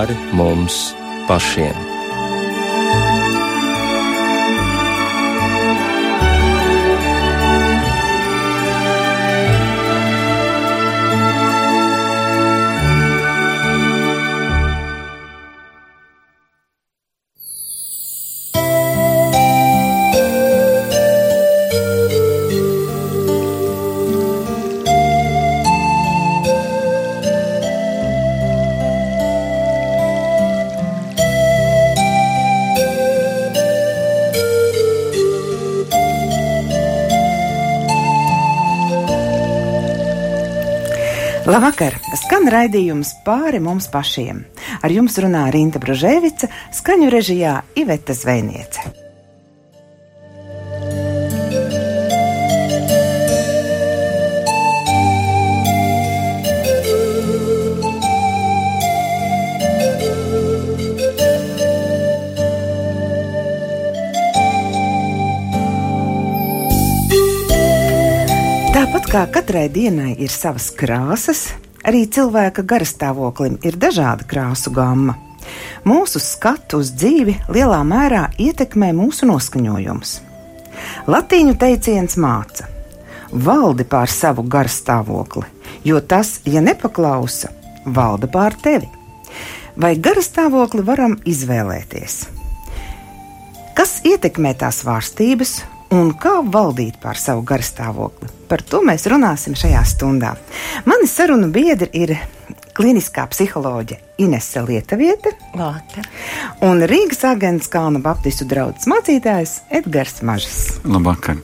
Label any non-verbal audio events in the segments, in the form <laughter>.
pāri mums pašiem. Labvakar! Skan raidījums pāri mums pašiem. Ar jums runā Rīta Brunēvica, skaņu režijā Iveta Zvejniece. Tāpat kā katrai dienai ir savas krāsas, arī cilvēka garastāvoklim ir dažāda krāsu gama. Mūsu skatu uz dzīvi lielā mērā ietekmē mūsu noskaņojums. Latīņu teiciens māca: valdi pār savu garastāvokli, jo tas, ja nepaklausa, valda pār tevi. Vai garastāvokli varam izvēlēties? Kas ietekmē tās vārstības un kā valdīt pār savu garastāvokli? Par to mēs runāsim šajā stundā. Mani sarunu biedri ir kliniskā psiholoģe Inese Lietuviete un Rīgas agents Kalna Baptistu draugs mācītājs Edgars Mažs. Labvakar!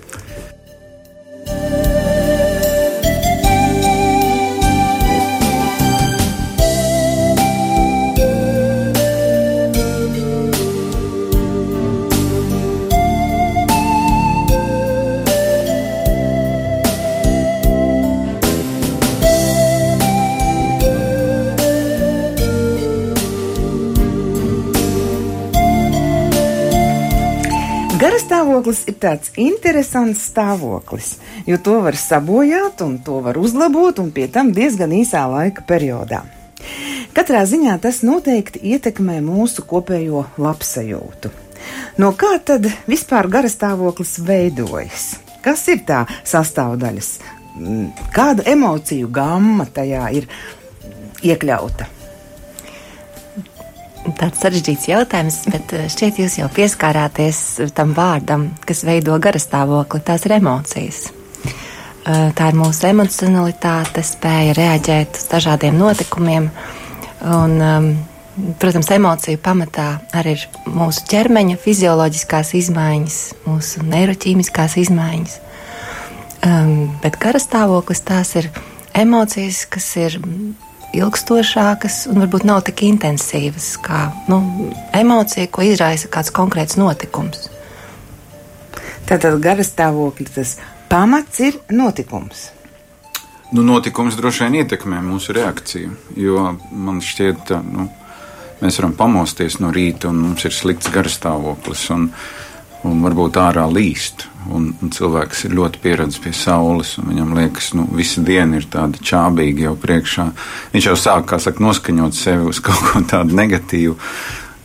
Garastāvoklis ir tāds interesants stāvoklis, jo to var sabojāt, un to var uzlabot, un pie tam diezgan īsā laika periodā. Katrā ziņā tas noteikti ietekmē mūsu kopējo labsajūtu. No kā tad vispār garastāvoklis veidojas? Kas ir tā sastāvdaļas? Mm, Kāda emociju gamma tajā ir iekļauta? Tāds sarežģīts jautājums, bet eh, šķiet, jūs jau pieskārāties tam vārdam, kas veido garastāvokli. Tās ir emocijas. Eh, Tā ir mūsu emocionalitāte, spēja reaģēt uz dažādiem notikumiem. Un, um, protams, emociju pamatā arī ir mūsu ķermeņa fizioloģiskās izmaiņas, mūsu neiroķīmiskās izmaiņas. Um, bet garastāvoklis tās ir emocijas, kas ir ilgstošākas un varbūt nav tik intensīvas kā nu, emocija, ko izraisa kāds konkrēts notikums. Tātad garastāvokļa tas pamats ir notikums. Nu, notikums droši vien ietekmē mūsu reakciju. Jo man šķiet, ka nu, mēs varam pamosties no rīta, un mums ir slikts garastāvoklis, un, un varbūt ārā līst. Un, un cilvēks ir ļoti pieredzējis pie saules, un viņam liekas, ka nu, visa diena ir tāda čābīga jau priekšā. Viņš jau sāk, kā saka, noskaņot sevi uz <laughs> kaut ko tādu negatīvu.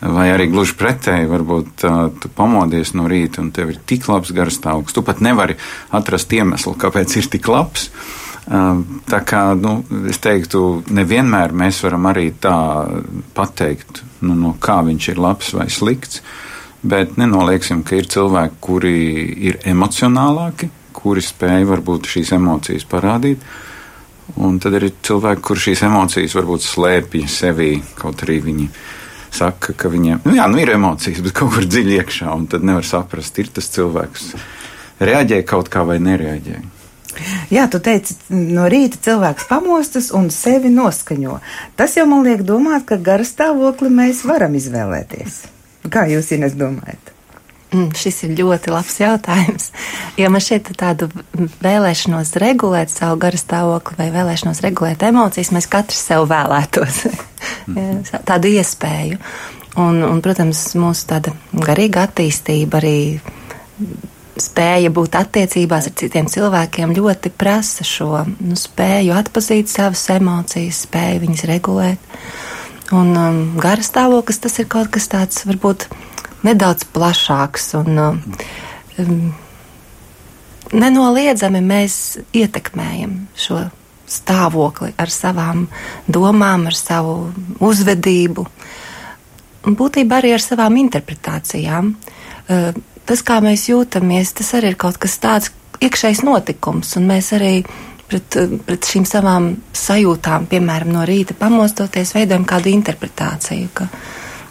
Vai arī gluži pretēji, varbūt uh, tu pamodies no rīta un tev ir tik labs garastāvoklis. Tu pat nevari atrast iemeslu, kāpēc ir tik labs. Uh, tā kā nu, es teiktu, nevienmēr mēs varam arī tā pateikt, nu, no kā viņš ir labs vai slikts. Bet nenolieksim, ka ir cilvēki, kuri ir emocionālāki, kuri spēj varbūt šīs emocijas parādīt. Un tad ir cilvēki, kuriem šīs emocijas varbūt slēpj sevī, kaut arī viņi saka, ka viņiem nu jā, nu ir emocijas, bet kaut kur dziļi iekšā, un tad nevar saprast, ir tas cilvēks reaģē kaut kā vai nereaģē. Jā, tu teici, no rīta cilvēks pamostas un sevi noskaņo. Tas jau man liek domāt, ka garastāvokli mēs varam izvēlēties. Kā jūs Ines domājat? Mm, šis ir ļoti labs jautājums. Jo man ka tādu vēlēšanos regulēt savu garastāvokli vai vēlēšanos regulēt emocijas, mēs katrs sev vēlētos <laughs> tādu iespēju. Un, un, protams, mūsu tāda garīga attīstība arī spēja būt attiecībās ar citiem cilvēkiem ļoti prasa šo nu, spēju atpazīt savas emocijas, spēju viņas regulēt. Un um, gara stāvoklis tas ir kaut kas tāds varbūt nedaudz plašāks un um, nenoliedzami mēs ietekmējam šo stāvokli ar savām domām, ar savu uzvedību. Un būtībā arī ar savām interpretācijām. Uh, tas, kā mēs jūtamies, tas arī ir kaut kas tāds iekšējs notikums, un mēs arī pret, pret šīm savām sajūtām, piemēram, no rīta pamostoties, veidojam kādu interpretāciju, ka,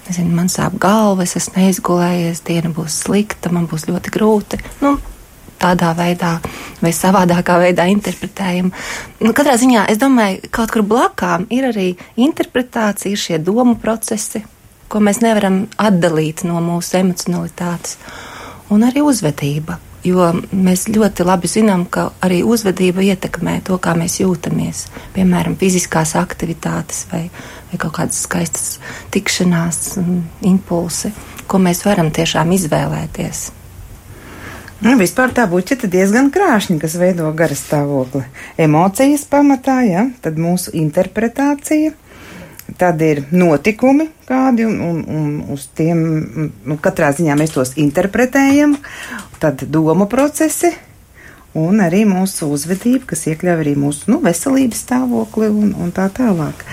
nezinu, man sāp galva, es esmu neizgulējies, diena būs slikta, man būs ļoti grūti. Nu, tādā veidā vai savādākā veidā interpretējam. Nu, katrā ziņā es domāju, kaut kur blakām ir arī interpretācija, šie domu procesi, ko mēs nevaram atdalīt no mūsu emocionalitātes, un arī uzvedība. Jo mēs ļoti labi zinām, ka arī uzvedība ietekmē to, kā mēs jūtamies. Piemēram, fiziskās aktivitātes vai, vai kaut kādas skaistas tikšanās, impulsi, ko mēs varam tiešām izvēlēties. Nu, vispār tā buķete diezgan krāšņa, kas veido gara stāvokli. Emocijas pamatā, ja, tad mūsu interpretācija, tad ir notikumi kādi, un, un, un uz tiem, nu, katrā ziņā mēs tos interpretējam, tad domu procesi, un arī mūsu uzvedība, kas iekļauj arī mūsu nu, veselības stāvokli un, un tā tālāk.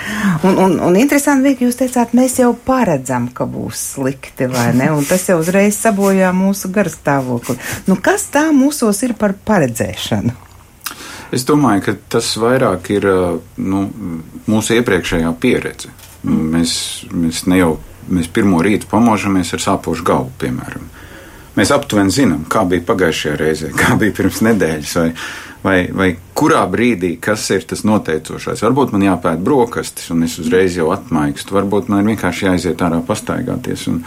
Un, un, un interesanti ka jūs teicāt, mēs jau paredzam, ka būs slikti, vai ne? Un tas jau uzreiz sabojā mūsu garstāvokli. Nu, kas tā mūsos ir par paredzēšanu? Es domāju, ka tas vairāk ir nu, mūsu iepriekšējā pieredze. Mēs, mēs ne jau mēs pirmo rītu pamožamies ar sāpošu galvu, piemēram. Mēs aptuveni zinām, kā bija pagājušajā reizē, <laughs> kā bija pirms nedēļas, vai, vai, vai kurā brīdī kas ir tas noteicošais. Varbūt man jāpēta brokastis, un es uzreiz jau atmaigstu. Varbūt man ir vienkārši jāiziet ārā pastaigāties. Un,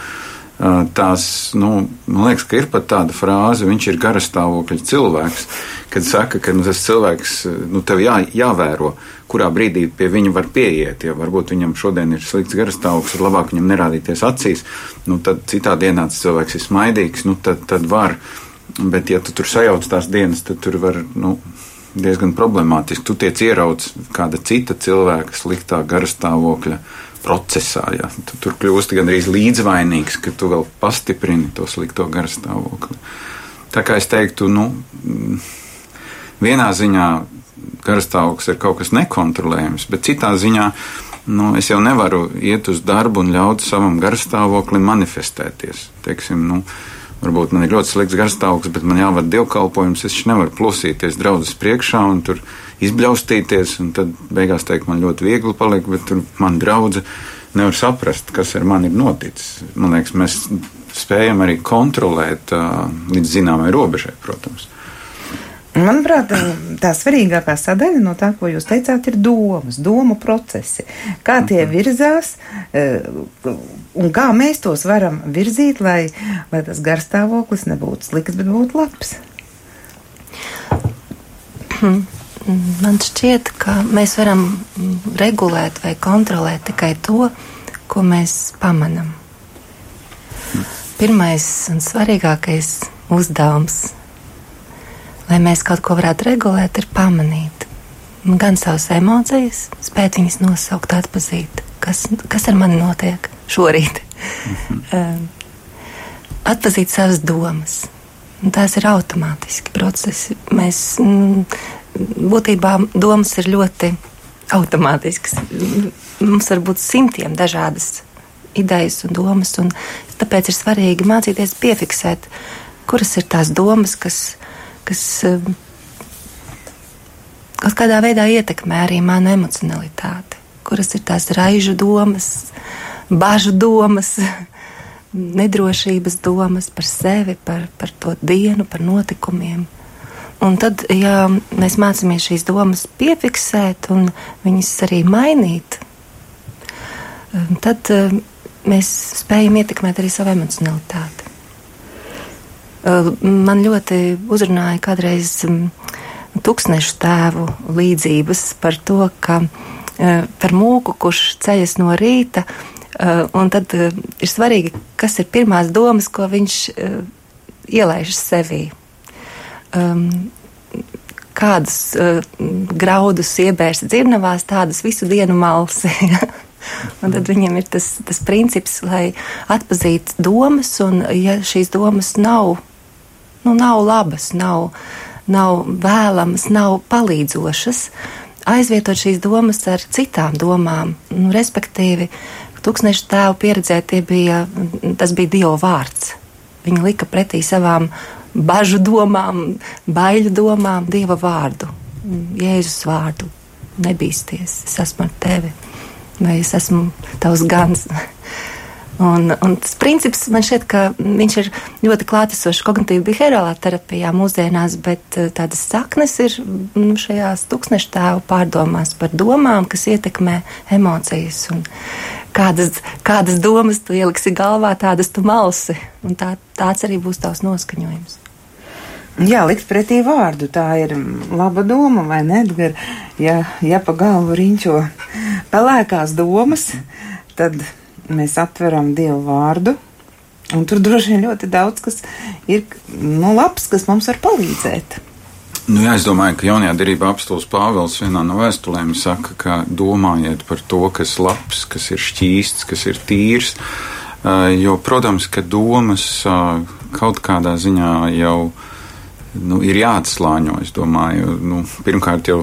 tās, nu, man liekas, ka ir pat tāda frāze, viņš ir garastāvokļa cilvēks, kad saka, ka nu, tas cilvēks, nu, tev jā, jāvēro, kurā brīdī pie viņa var pieiet. Ja varbūt viņam šodien ir slikts garastāvoklis, ir labāk viņam nerādīties acīs, nu, tad citā dienā tas cilvēks ir smaidīgs, nu, tad, tad var. Bet, ja tu tur sajauc tās dienas, tad tur var, nu, diezgan problemātiski. Tu tiec ierauts kāda cita cilvēka sliktā garastāvokļa procesā. Ja. Tu tur kļūsti gandrīz līdzvainīgs, ka tu vēl pastiprini to slikto garastāvokli. Tā kā es teiktu, nu, vienā ziņā garastāvoklis ir kaut kas nekontrolējams, bet citā ziņā nu, es jau nevaru iet uz darbu un ļaut savam garastāvoklim manifestēties. Teiksim, nu, varbūt man ir ļoti slikts garstāvoklis, bet man jāvada dievkalpojums, es nevaru plosīties draudzes priekšā un tur izbļaustīties, un tad beigās teikt, man ļoti viegli paliek, bet tur man draudze nevar saprast, kas ar mani ir noticis. Man liekas, mēs spējam arī kontrolēt uh, līdz zināmai robežai, protams. Manuprāt, tā svarīgākā sadaļa no tā, ko jūs teicāt, ir domas, domu procesi. Kā tie mhm. virzās un kā mēs tos varam virzīt, lai, lai tas garstāvoklis nebūtu slikts, bet būtu labs. Man šķiet, ka mēs varam regulēt vai kontrolēt tikai to, ko mēs pamanām. Pirmais un svarīgākais uzdevums lai mēs kaut ko varētu regulēt, ir pamanīt gan savas emocijas, spēt viņas nosaukt, atpazīt, kas, kas ar mani notiek šorīt. Mhm. <laughs> Atpazīt savas domas. Tās ir automātiski procesi. Mēs mm, būtībā domas ir ļoti automātiskas. Mums var būt simtiem dažādas idejas un domas, un tāpēc ir svarīgi mācīties piefiksēt, kuras ir tās domas, kas kas eh, kaut kādā veidā ietekmē arī manu emocionalitāti, kuras ir tās raižu domas, bažu domas, <laughs> nedrošības domas par sevi, par, par to dienu, par notikumiem. Un tad, ja mēs mācāmies šīs domas piefiksēt un viņas arī mainīt, eh, tad eh, mēs spējam ietekmēt arī savu emocionalitāti. Man ļoti uzrunāja kādreiz tūkstnešu tēvu līdzības par to, ka par mūku, kurš ceļas no rīta, un tad ir svarīgi, kas ir pirmās domas, ko viņš ielaiž sevī. Kādus graudus iebērst dzirnavās, tādus visu dienu malsi. <laughs> Un tad viņiem ir tas, tas princips, lai atpazītu domas, un ja šīs domas nav, nu, nav labas, nav, nav vēlamas, nav palīdzošas, aizvietot šīs domas ar citām domām, nu, respektīvi, tūkstneša tēvu pieredzē tie bija, tas bija Dieva vārds. Viņi lika pretī savām bažu domām, baiļu domām, Dieva vārdu, Jēzus vārdu. Nebīsties, es esmu ar tevi, vai es esmu tavs gans. <laughs> Un, un tas princips man šķiet, ka viņš ir ļoti klātesošs kognitīvā behaviorālā terapijā mūsdienās, bet eh, tādas saknes ir nu, šajās tūkstneša tēvu pārdomās par domām, kas ietekmē emocijas. Un kādas, kādas domas tu ieliksi galvā, tādas tu malsi. Un tā, tāds arī būs tavs noskaņojums. Jā, likt pretī vārdu, tā ir laba doma, vai ne, Edgar? Ja, ja pa galvu riņķo pelēkās domas, tad mēs atveram Dievu vārdu, un tur droši vien ļoti daudz kas ir nu, labs, kas mums var palīdzēt. Nu, jā, es domāju, ka jaunajā derībā apstults Pāvils vienā no vēstulēm saka, ka domājiet par to, kas ir labs, kas ir šķīsts, kas ir tīrs. Jo, protams, ka domas kaut kādā ziņā jau nu, ir jāatslāņo. Es domāju, nu, pirmkārt jau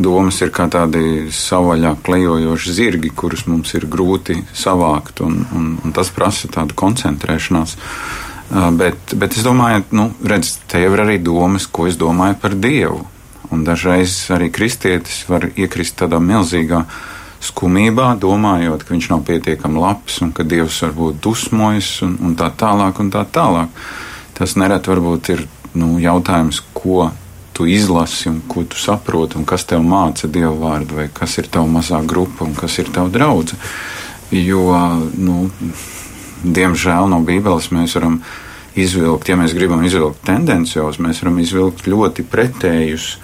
domas ir kā tādi savaļā klejojoši zirgi, kurus mums ir grūti savākt, un, un, un tas prasa tādu koncentrēšanās. Bet, bet es domāju, nu, redz, te jau ir arī domas, ko es domāju par Dievu. Un dažreiz arī kristietis var iekrist tādā milzīgā skumībā, domājot, ka viņš nav pietiekami labs un ka Dievs varbūt dusmojas un, un tā tālāk un tā tālāk. Tas nereti varbūt ir nu, jautājums, ko tu izlasi un ko tu saproti, un kas tev māca dievu vārdu, vai kas ir tava mazā grupa un kas ir tava draudzene. Jo, nu, diemžēl no Bībeles mēs varam izvilkt, ja mēs gribam izvilkt tendencios, mēs varam izvilkt ļoti pretējus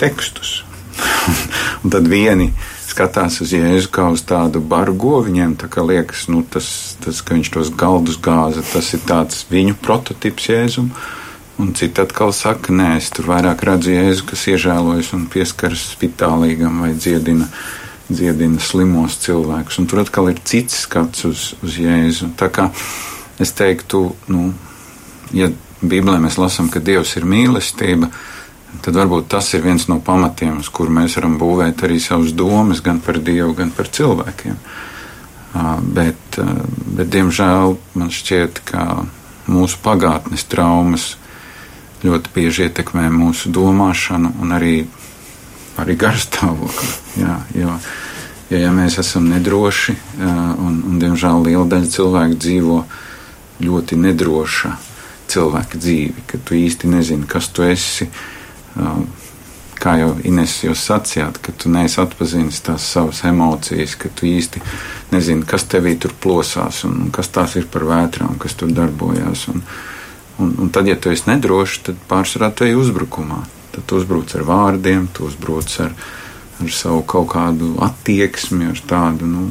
tekstus. <laughs> un tad vieni skatās uz Jēzu kā uz tādu bargo, viņiem tā kā liekas, nu, tas, tas, ka viņš tos galdus gāza, tas ir tāds viņu prototyps Jēzum. Un citi atkal saka, nē, es tur vairāk redzu Jēzu, kas iežēlojas un pieskaras spitālīgam vai dziedina, dziedina slimos cilvēkus. Un tur atkal ir cits skats uz, uz Jēzu. Tā kā es teiktu, nu, ja Bībelē mēs lasām, ka Dievs ir mīlestība, tad varbūt tas ir viens no pamatiem, uz kur mēs varam būvēt arī savus domas gan par Dievu, gan par cilvēkiem. Bet, bet diemžēl man šķiet, ka mūsu pagātnes traumas ļoti bieži ietekmē mūsu domāšanu un arī, arī garstāvokli. Jā, jo, jo, ja mēs esam nedroši, un, un diemžēl liela daļa cilvēku dzīvo ļoti nedroša cilvēka dzīvi, ka tu īsti nezini, kas tu esi. Kā jau Ines jūs sacījāt, ka tu neesi atpazinis tās savas emocijas, ka tu īsti nezini, kas tevī tur plosās un kas tās ir par vētrām, kas tur darbojās. Un, uh, Un, un tad, ja tu esi nedrošs, tad pārsvarā tu ej uzbrukumā. Tad tu uzbruc ar vārdiem, tu uzbruc ar, ar savu kaut kādu attieksmi, ar tādu. Nu,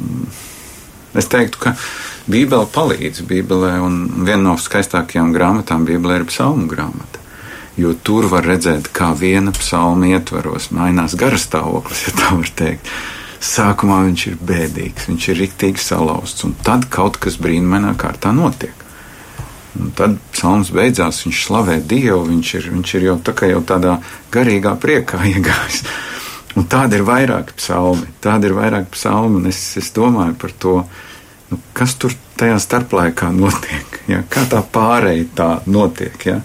es teiktu, ka Bībele palīdz Bībelē, un viena no skaistākajām grāmatām Bībelē ir psalmu grāmata. Jo tur var redzēt, kā viena psalma ietvaros mainās garastāvoklis, ja tā var teikt. Sākumā viņš ir bēdīgs, viņš ir riktīgi salauzts, un tad kaut kas brīnumainā kārtā notiek. Un tad psalms beidzās, viņš slavē Dievu, viņš ir, viņš ir jau, tā jau tādā garīgā priekā <laughs> iegājis. Un tāda ir vairāk psalmi, tāda ir vairāk psalmi, un es, es domāju par to, nu, kas tur tajā starplaikā <laughs> notiek, ja? kā tā pārēja tā notiek. Ja?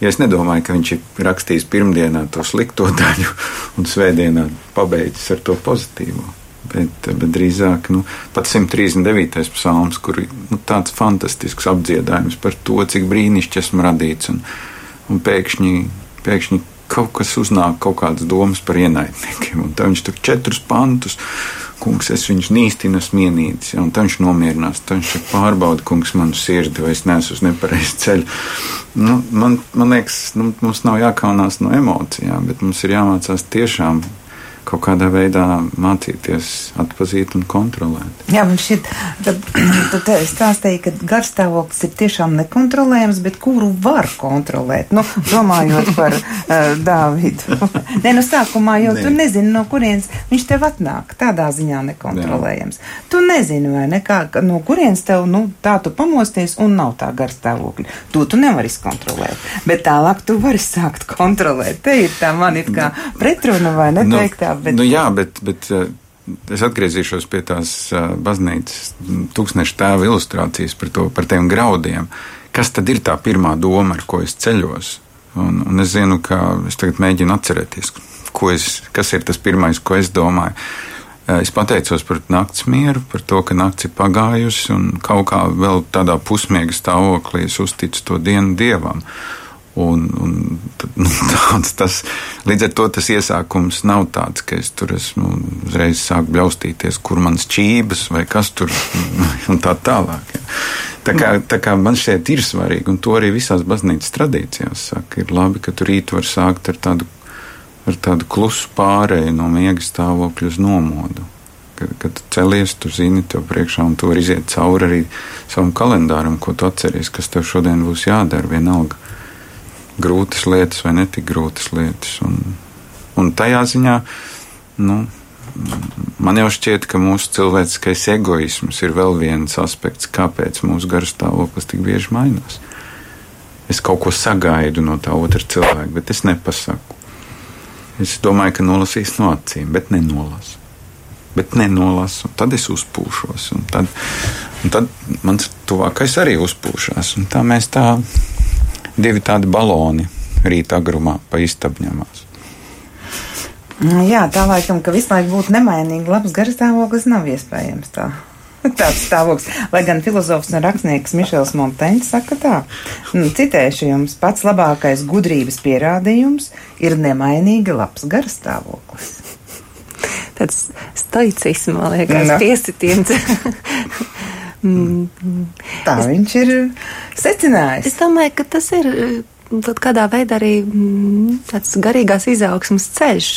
ja es nedomāju, ka viņš ir rakstījis pirmdienā to slikto daļu <laughs> un svētdienā pabeidzis ar to pozitīvo bet, bet drīzāk nu, pat 139. psalms, kur ir nu, tāds fantastisks apdziedājums par to, cik brīnišķīgi esmu radīts. Un, un pēkšņi, pēkšņi kaut kas uznāk, kaut kādas domas par ienaidniekiem. Un tad viņš tur četrus pantus, kungs, es viņus nīstinu, smienīts, ja, un tad viņš nomierinās. Tad viņš pārbauda, kungs, manu sirdi, vai es neesmu uz nepareizu ceļu. Nu, man, man liekas, nu, mums nav jākaunās no emocijām, bet mums ir jāmācās tiešām kaut kādā veidā mācīties atpazīt un kontrolēt. Jā, man šķiet, tad <clears throat> es stāstīju, ka garstāvoklis ir tiešām nekontrolējams, bet kuru var kontrolēt? Nu, domājot par uh, <laughs> Dāvidu. <laughs> Nē, nu sākumā jau ne. tu nezini, no kurienes viņš tev atnāk. Tādā ziņā nekontrolējams. Jā. Tu nezini, vai ne, kā, no kurienes tev, nu, tā tu pamosties un nav tā garstāvokļa. To tu nevari izkontrolēt. Bet tālāk tu vari sākt <laughs> kontrolēt. Te ir tā man ir kā pretruna vai neteiktā. Nu, bet... nu jā, bet. bet uh, Es atgriezīšos pie tās uh, baznīcas tūkstneša tēva ilustrācijas par, to, par tiem graudiem. Kas tad ir tā pirmā doma, ar ko es ceļos? Un, un es zinu, ka es tagad mēģinu atcerēties, es, kas ir tas pirmais, ko es domāju. Uh, es pateicos par nakts mieru, par to, ka nakts ir pagājusi un kaut kā vēl tādā pusmiega stāvoklī es uzticu to dienu dievam. Un, un, <laughs> nu, tāds, tas, līdz ar to tas iesākums nav tāds, ka es tur esmu uzreiz sāku bļaustīties, kur manas čības vai kas tur <laughs> un tā tālāk. Ja. Tā kā, tā kā man šeit ir svarīgi, un to arī visās baznīcas tradīcijās saka, ir labi, ka tu rīt var sākt ar tādu, ar tādu klusu pārēju no miega stāvokļa uz nomodu. Kad, kad celies, tu zini, tev priekšā, un tu vari iziet cauri arī savam kalendāram, ko tu atceries, kas tev šodien būs jādara vienalga grūtas lietas vai netik grūtas lietas. Un, un tajā ziņā nu, man jau šķiet, ka mūsu cilvēciskais egoisms ir vēl viens aspekts, kāpēc mūsu garastāvoklis tik bieži mainās. Es kaut ko sagaidu no tā otra cilvēka, bet es nepasaku. Es domāju, ka nolasīs no acīm, bet nenolasu. Bet nenolasu, un tad es uzpūšos. Un tad, un tad mans tuvākais arī uzpūšās. Tā mēs tā divi tādi baloni rīta agrumā pa istabu ņemās. Nu jā, tā laikam, ka visu laiku būtu nemainīgi labs garstāvoklis nav iespējams tā. <laughs> Tāds stāvoklis, lai gan filozofs un rakstnieks Mišels Monteņš saka tā, nu, citēšu jums, pats labākais gudrības pierādījums ir nemainīgi labs garstāvoklis. Tāds stoicisms, man liekas, no. piesitiens. <laughs> Mm. Tā es, viņš ir secinājis. Es domāju, ka tas ir kaut kādā veidā arī mm, tāds garīgās izaugsmas ceļš.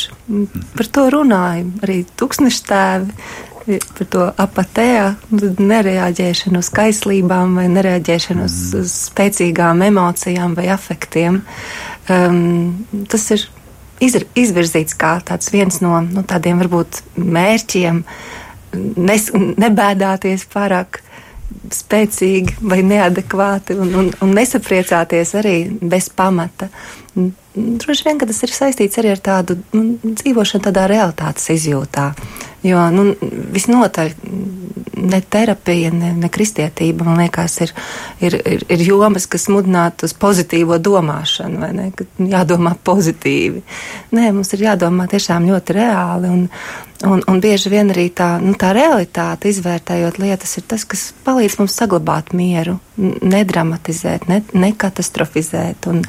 Par to runāja arī tūkstneša tēvi, par to apatējā, nereaģēšanu uz kaislībām vai nereaģēšanu uz, uz spēcīgām emocijām vai afektiem. Um, tas ir izr, izvirzīts kā viens no nu, tādiem varbūt mērķiem, nes, nebēdāties pārāk spēcīgi vai neadekvāti un, un, un nesapriecāties arī bez pamata. Droši vien, tas ir saistīts arī ar tādu nu, dzīvošanu tādā realitātes izjūtā. Jo nu, visnotaļ ne terapija, ne, ne kristietība, man liekas, ir, ir, ir, ir jomas, kas mudinātu uz pozitīvo domāšanu, vai ne? Ka jādomā pozitīvi. Nē, mums ir jādomā tiešām ļoti reāli. Un, Un, un bieži vien arī tā, nu, tā realitāte, izvērtējot lietas, ir tas, kas palīdz mums saglabāt mieru, nedramatizēt, ne, nekatastrofizēt un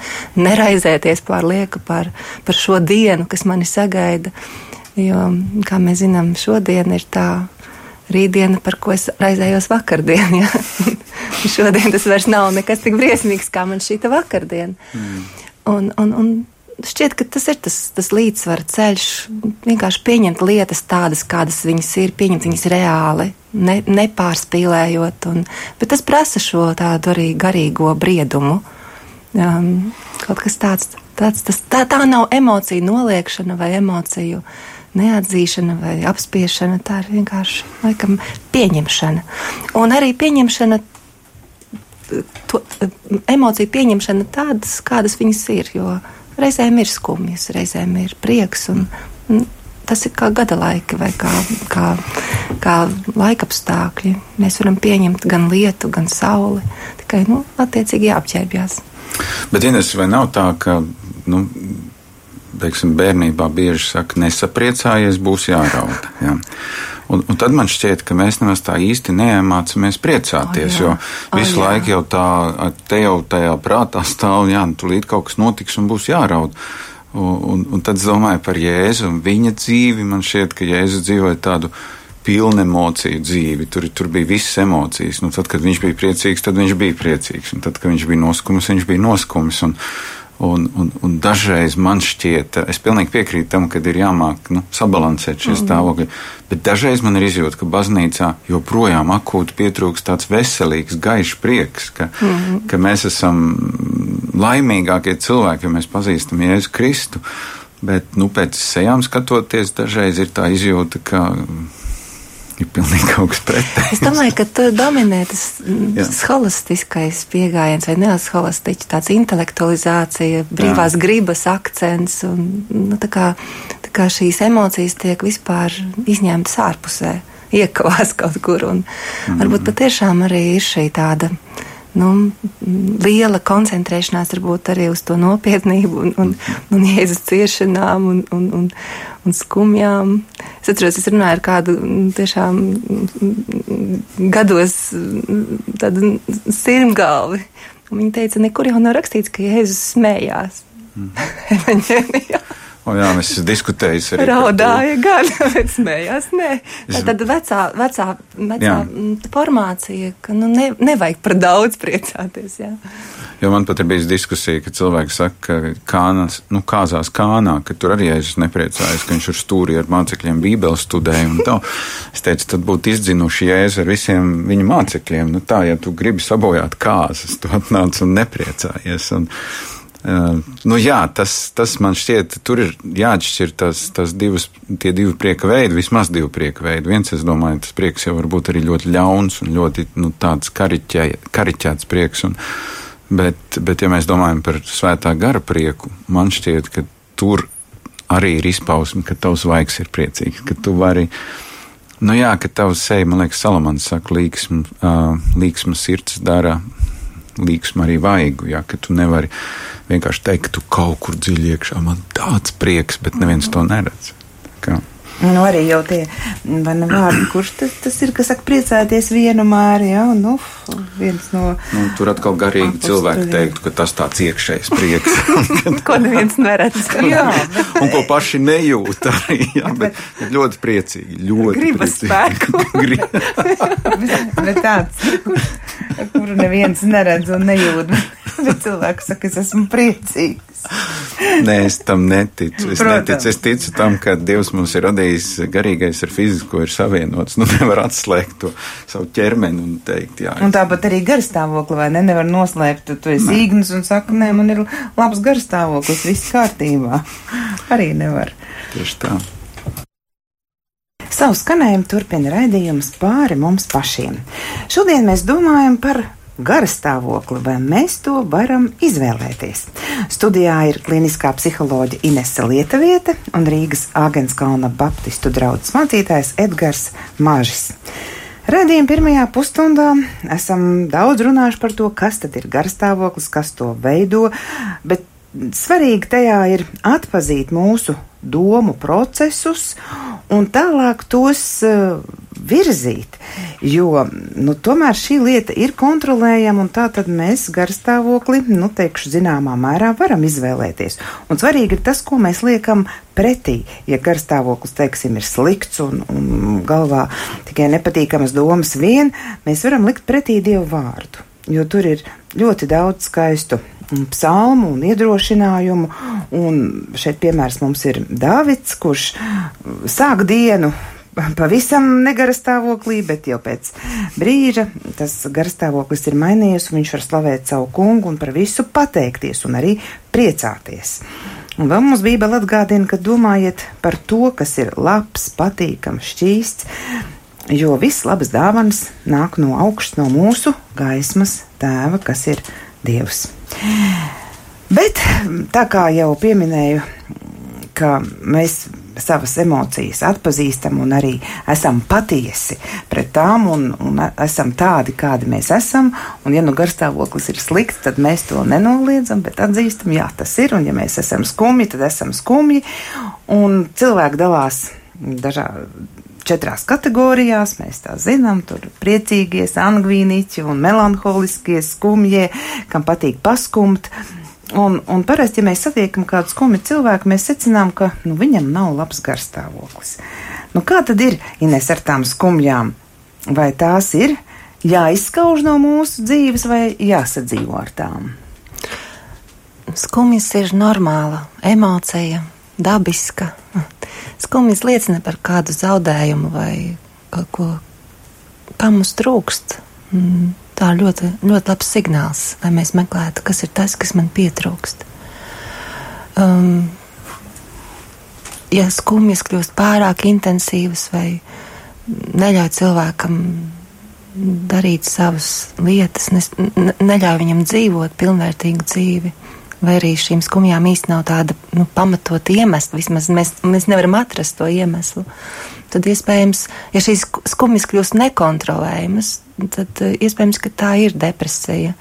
neraizēties pārlieku par, par šo dienu, kas mani sagaida. Jo, kā mēs zinām, šodien ir tā rītdiena, par ko es raizējos vakardien. <laughs> Ja? šodien tas vairs nav nekas tik briesmīgs, kā man šī vakardiena. Mm. Un, un, un šķiet, ka tas ir tas, tas līdzsvara ceļš. Vienkārši pieņemt lietas tādas, kādas viņas ir, pieņemt viņas reāli, ne, nepārspīlējot. Un, bet tas prasa šo tādu arī garīgo briedumu. Um, kaut kas tāds, tāds tas, tā, tā nav emocija noliekšana vai emociju neatzīšana vai apspiešana. Tā ir vienkārši laikam, pieņemšana. Un arī pieņemšana. To, emociju pieņemšana tādas, kādas viņas ir. Jo Reizēm ir skumjas, reizēm ir prieks. Un, un tas ir kā gada laika vai kā, kā, kā laika apstākļi. Mēs varam pieņemt gan lietu, gan sauli. Tikai, nu, attiecīgi jāapģērbjās. Bet, Ines, vai nav tā, ka, nu, teiksim, bērnībā bieži saka, nesapriecājies, būs jārauda. Ja? Un, un tad man šķiet, ka mēs nemaz tā īsti neiemācāmies priecāties, oh, jā. jo visu oh, laiku jau tā, te jau tajā prātā stāv, jā, nu, tūlīt kaut kas notiks un būs jāraud. Un, un, un tad es domāju par Jēzu un viņa dzīvi. Man šķiet, ka Jēzus dzīvoja tādu pilnu emociju dzīvi. Tur, tur bija visas emocijas. Nu, tad, kad viņš bija priecīgs, tad viņš bija priecīgs. Un tad, kad viņš bija noskums, viņš bija noskums. Un, Un, un, un dažreiz man šķiet, es pilnīgi piekrītu tam, ka ir jāmāk nu, sabalansēt šie mm. stāvokļi, bet dažreiz man ir izjūta, ka baznīcā joprojām akūti pietrūkst tāds veselīgs, gaišs prieks, ka, mm. ka mēs esam laimīgākie cilvēki, ja mēs pazīstam Jēzu Kristu. Bet nu, pēc sejām skatoties, dažreiz ir tā izjūta, ka ir pilnīgi kaut kas pretējs. Es domāju, ka tur dominē tas holistiskais pieejams vai neosholistiķis, tāds intelektualizācija, brīvās Jā. gribas akcents un nu, tā kā, tā kā šīs emocijas tiek vispār izņemtas ārpusē, <laughs> iekavās kaut kur un mm. varbūt patiešām arī ir šī tāda nu, liela koncentrēšanās varbūt arī uz to nopietnību un, un, un jēzus ciešanām un, un, un, un skumjām. Es atceros, es runāju ar kādu tiešām gados tādu sirmgalvi. Viņa teica, nekur jau nav rakstīts, ka Jēzus smējās. Mm. <laughs> O, jā, mēs diskutējām arī. Raudāja gan, <laughs> bet smējās. Nē, tā tad vecā, vecā, vecā formācija, ka nu, ne, nevajag par daudz priecāties. Jā. Jo man pat ir bijusi diskusija, ka cilvēki saka, ka kānas, nu, kāzās kānā, ka tur arī es nepriecājos, ka viņš ir stūri ar mācekļiem bībeli studēja. Es teicu, tad būtu izdzinuši jēzu ar visiem viņa mācekļiem. Nu, tā, ja tu gribi sabojāt kāzas, tu atnāc un nepriecājies. Un, nu, jā, tas, tas man šķiet, tur ir jāatšķir tas, tas divas, tie divi prieka veidi, vismaz divi prieka veidi. Viens, es domāju, tas prieks jau var būt arī ļoti ļauns un ļoti nu, tāds kariķē, kariķēts prieks. Un, bet, bet, ja mēs domājam par svētā gara prieku, man šķiet, ka tur arī ir izpausme, ka tavs vaigs ir priecīgs, ka tu vari. Nu jā, ka tavs seja, man liekas, Salamans saka, līksma, līksma sirds dara līksmu arī vaigu, ja, ka tu nevari vienkārši teikt, tu kaut kur dziļi iekšā man tāds prieks, bet neviens to neredz. Kā. Nu, arī jau tie mani vārdi, kurš tas, tas ir, kas saka, priecāties vienu māri, ja, un, nu, viens no. Nu, tur atkal garīgi cilvēki teiktu, ka tas tāds iekšējs prieks. <laughs> ko neviens neredz. <laughs> jā, bet, un ko paši nejūt arī, jā, bet, bet ļoti priecīgi, ļoti Gribas priecīgi. spēku. <laughs> bet tāds, kur, kuru neviens neredz un nejūt, <laughs> bet cilvēks saka, es esmu priecīgs. Nē, es tam neticu. Es, Protams. neticu. es ticu tam, ka Dievs mums ir radījis garīgais ar fizisko ir savienots. <laughs> Nu, nevar atslēgt to savu ķermeni un teikt, jā. Un tāpat arī garstāvokli, vai ne? Nevar noslēpt, tu esi īgnis un saka, nē, man ir labs garstāvoklis, viss kārtībā. <laughs> Arī nevar. Tieši tā. Savu skanējumu turpina raidījums pāri mums pašiem. Šodien mēs domājam par garastāvokli, vai mēs to varam izvēlēties. Studijā ir kliniskā psiholoģija Inese Lietuviete un Rīgas Āgenskalna Baptistu draugs mācītājs Edgars Mažis. Radījuma pirmajā pusstundā esam daudz runājuši par to, kas tad ir garstāvoklis, kas to veido, bet svarīgi tajā ir atpazīt mūsu domu procesus un tālāk tos uh, virzīt. Jo nu, tomēr šī lieta ir kontrolējama, un tā mēs garstāvokli, nu, teikšu, zināmā mērā varam izvēlēties. Un svarīgi ir tas, ko mēs liekam pretī. Ja garstāvoklis, teiksim, ir slikts un, un galvā tikai nepatīkamas domas vien, mēs varam likt pretī Dievu vārdu. Jo tur ir ļoti daudz skaistu psalmu un iedrošinājumu. Un šeit piemērs mums ir Dāvids, kurš sāk dienu pavisam negara stāvoklī, bet jau pēc brīža tas garstāvoklis ir mainījies, un viņš var slavēt savu kungu un par visu pateikties un arī priecāties. Un vēl mums Bībele atgādina, ka domājiet par to, kas ir labs, patīkams, šķīsts, jo viss labas dāvanas nāk no augšas, no mūsu gaismas tēva, kas ir Dievs. Bet tā kā jau pieminēju, ka mēs savas emocijas atpazīstam un arī esam patiesi pret tām un, un esam tādi, kādi mēs esam. Un, ja nu garstāvoklis ir slikts, tad mēs to nenoliedzam, bet atzīstam, jā, tas ir. Un, ja mēs esam skumji, tad esam skumji. Un cilvēki dalās dažādi četrās kategorijās. Mēs tā zinām, tur priecīgie, angvīniķi un melanholiskie skumjie, kam patīk paskumt. Un, un parasti, ja mēs satiekam kādu skumju cilvēku, mēs secinām, ka nu, viņam nav labs garstāvoklis. Nu, kā tad ir Ines ar tām skumjām? Vai tās ir jāizskauž no mūsu dzīves, vai jāsadzīvo ar tām? skumjas ir normāla emocija, dabiska. Skumjas liecina par kādu zaudējumu vai kaut ko, kā mums trūkst. Mm, tā ir ļoti, ļoti labs signāls, lai mēs meklētu, kas ir tas, kas man pietrūkst. Um, ja skumjas kļūst pārāk intensīvas vai neļauj cilvēkam darīt savas lietas, ne, neļauj viņam dzīvot pilnvērtīgu dzīvi, vai arī šīm skumjām īsti nav tāda nu, pamatot iemesla, vismaz mēs, mēs nevaram atrast to iemeslu, tad iespējams, ja šīs skumjas kļūst nekontrolējamas, tad uh, iespējams, ka tā ir depresija.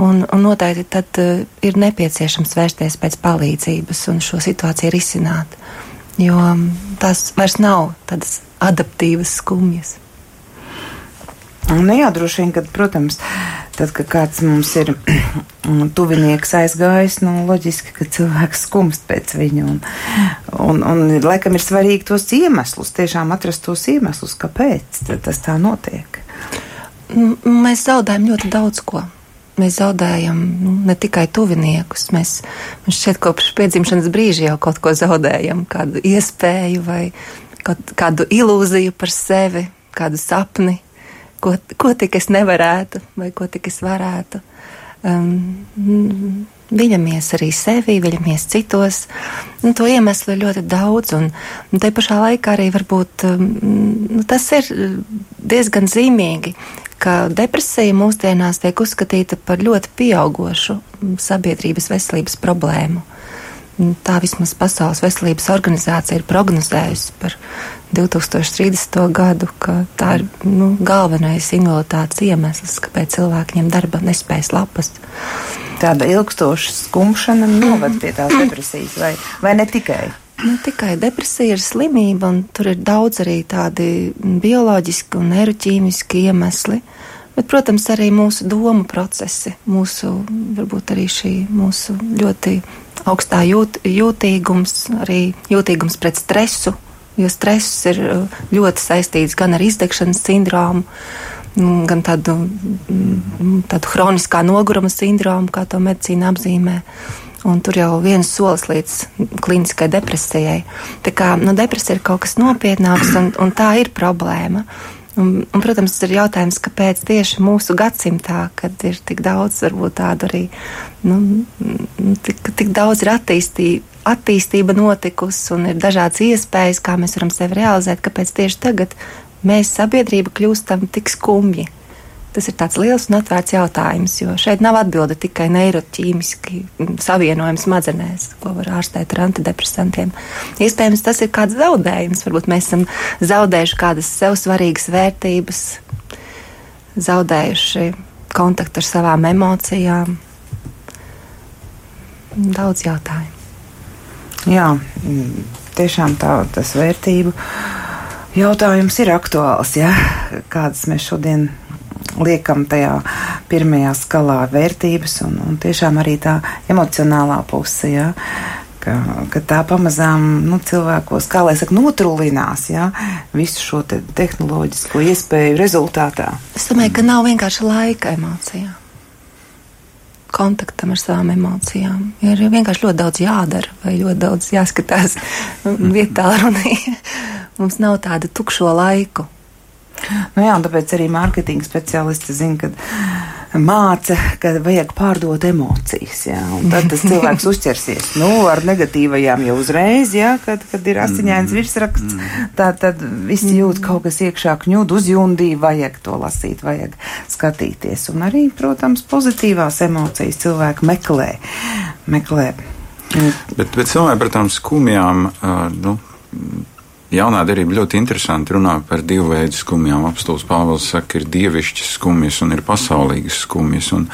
Un, un noteikti tad uh, ir nepieciešams vērsties pēc palīdzības un šo situāciju risināt, jo um, tās vairs nav tādas adaptīvas skumjas. Nu, jā, droši vien, kad, protams, tad, kad kāds mums ir <clears throat> tuvinieks aizgājis, nu, loģiski, ka cilvēks skumst pēc viņa. Un, un, un laikam ir svarīgi tos iemeslus, tiešām atrast tos iemeslus, kāpēc tas tā notiek. Mēs zaudējam ļoti daudz ko. Mēs zaudējam nu, ne tikai tuviniekus, mēs, mēs šeit kopš piedzimšanas brīža jau kaut ko zaudējam, kādu iespēju vai kaut, kādu ilūziju par sevi, kādu sapni ko, ko tik es nevarētu, vai ko tik es varētu. Um, Viļamies arī sevi, viļamies citos. Nu, to iemeslu ir ļoti daudz, un, un te pašā laikā arī varbūt um, nu, tas ir diezgan zīmīgi, ka depresija mūsdienās tiek uzskatīta par ļoti pieaugošu sabiedrības veselības problēmu. Tā vismaz Pasaules veselības organizācija ir prognozējusi par 2030. gadu, ka tā ir nu, galvenais invaliditātes iemesls, kāpēc cilvēki ņem darba nespējas lapas. Tāda ilgstoša skumšana noved pie tās depresijas, vai, vai ne tikai? Nu, tikai depresija ir slimība, un tur ir daudz arī tādi bioloģiski un neiroķīmiski iemesli. Bet, protams, arī mūsu domu procesi, mūsu, varbūt arī šī mūsu ļoti augstā jūt, jūtīgums, arī jūtīgums pret stresu, jo stress ir uh, ļoti saistīts gan ar izdegšanas sindromu, mm, gan tādu, mm, tādu hroniskā noguruma sindromu, kā to medicīna apzīmē. Un tur jau viens solis līdz klīniskai depresijai. Tā kā nu, depresija ir kaut kas nopietnāks, un, un tā ir problēma. Un, un, protams, ir jautājums, kāpēc tieši mūsu gadsimtā, kad ir tik daudz, varbūt tādu arī, nu, tik, tik daudz ir attīstība, attīstība notikusi un ir dažādas iespējas, kā mēs varam sevi realizēt, kāpēc tieši tagad mēs sabiedrība kļūstam tik skumji. Tas ir tāds liels un atvērts jautājums, jo šeit nav atbilde tikai neiroķīmiski savienojumi smadzenēs, ko var ārstēt ar antidepresantiem. Iespējams, tas ir kāds zaudējums. Varbūt mēs esam zaudējuši kādas sev svarīgas vērtības, zaudējuši kontaktu ar savām emocijām. Daudz jautājumu. Jā, tiešām tā, tas vērtību jautājums ir aktuāls. Ja? Kādas mēs šodien liekam tajā pirmajā skalā vērtības un, un tiešām arī tā emocionālā puse. Ja? Ka, ka tā pamazām nu, cilvēkos, kā lai saka, notrūlinās ja? visu šo te tehnoloģisko iespēju rezultātā. Es domāju, ka nav vienkārši laika emocijām kontaktam ar savām emocijām. Ir vienkārši ļoti daudz jādara, vai ļoti daudz jāskatās <laughs> vietā runī. Mums nav tādu tukšo laiku. Nu jā, tāpēc arī mārketinga speciālisti zina, ka māca, ka vajag pārdot emocijas. Jā, tad tas cilvēks uzķersies nu, ar negatīvajām jau uzreiz, jā, kad, kad ir asiņains mm. virsraksts. Tā tad visi jūt kaut kas iekšā kņūd, uzjundī, vajag to lasīt, vajag skatīties. Un arī, protams, pozitīvās emocijas cilvēki meklē. meklē. Bet, bet cilvēki par tām skumjām, nu, jaunā derība ļoti interesanti runā par divu veidu skumjām. Apstults Pāvils saka, ir dievišķas skumjas un ir pasaulīgas skumjas. Un,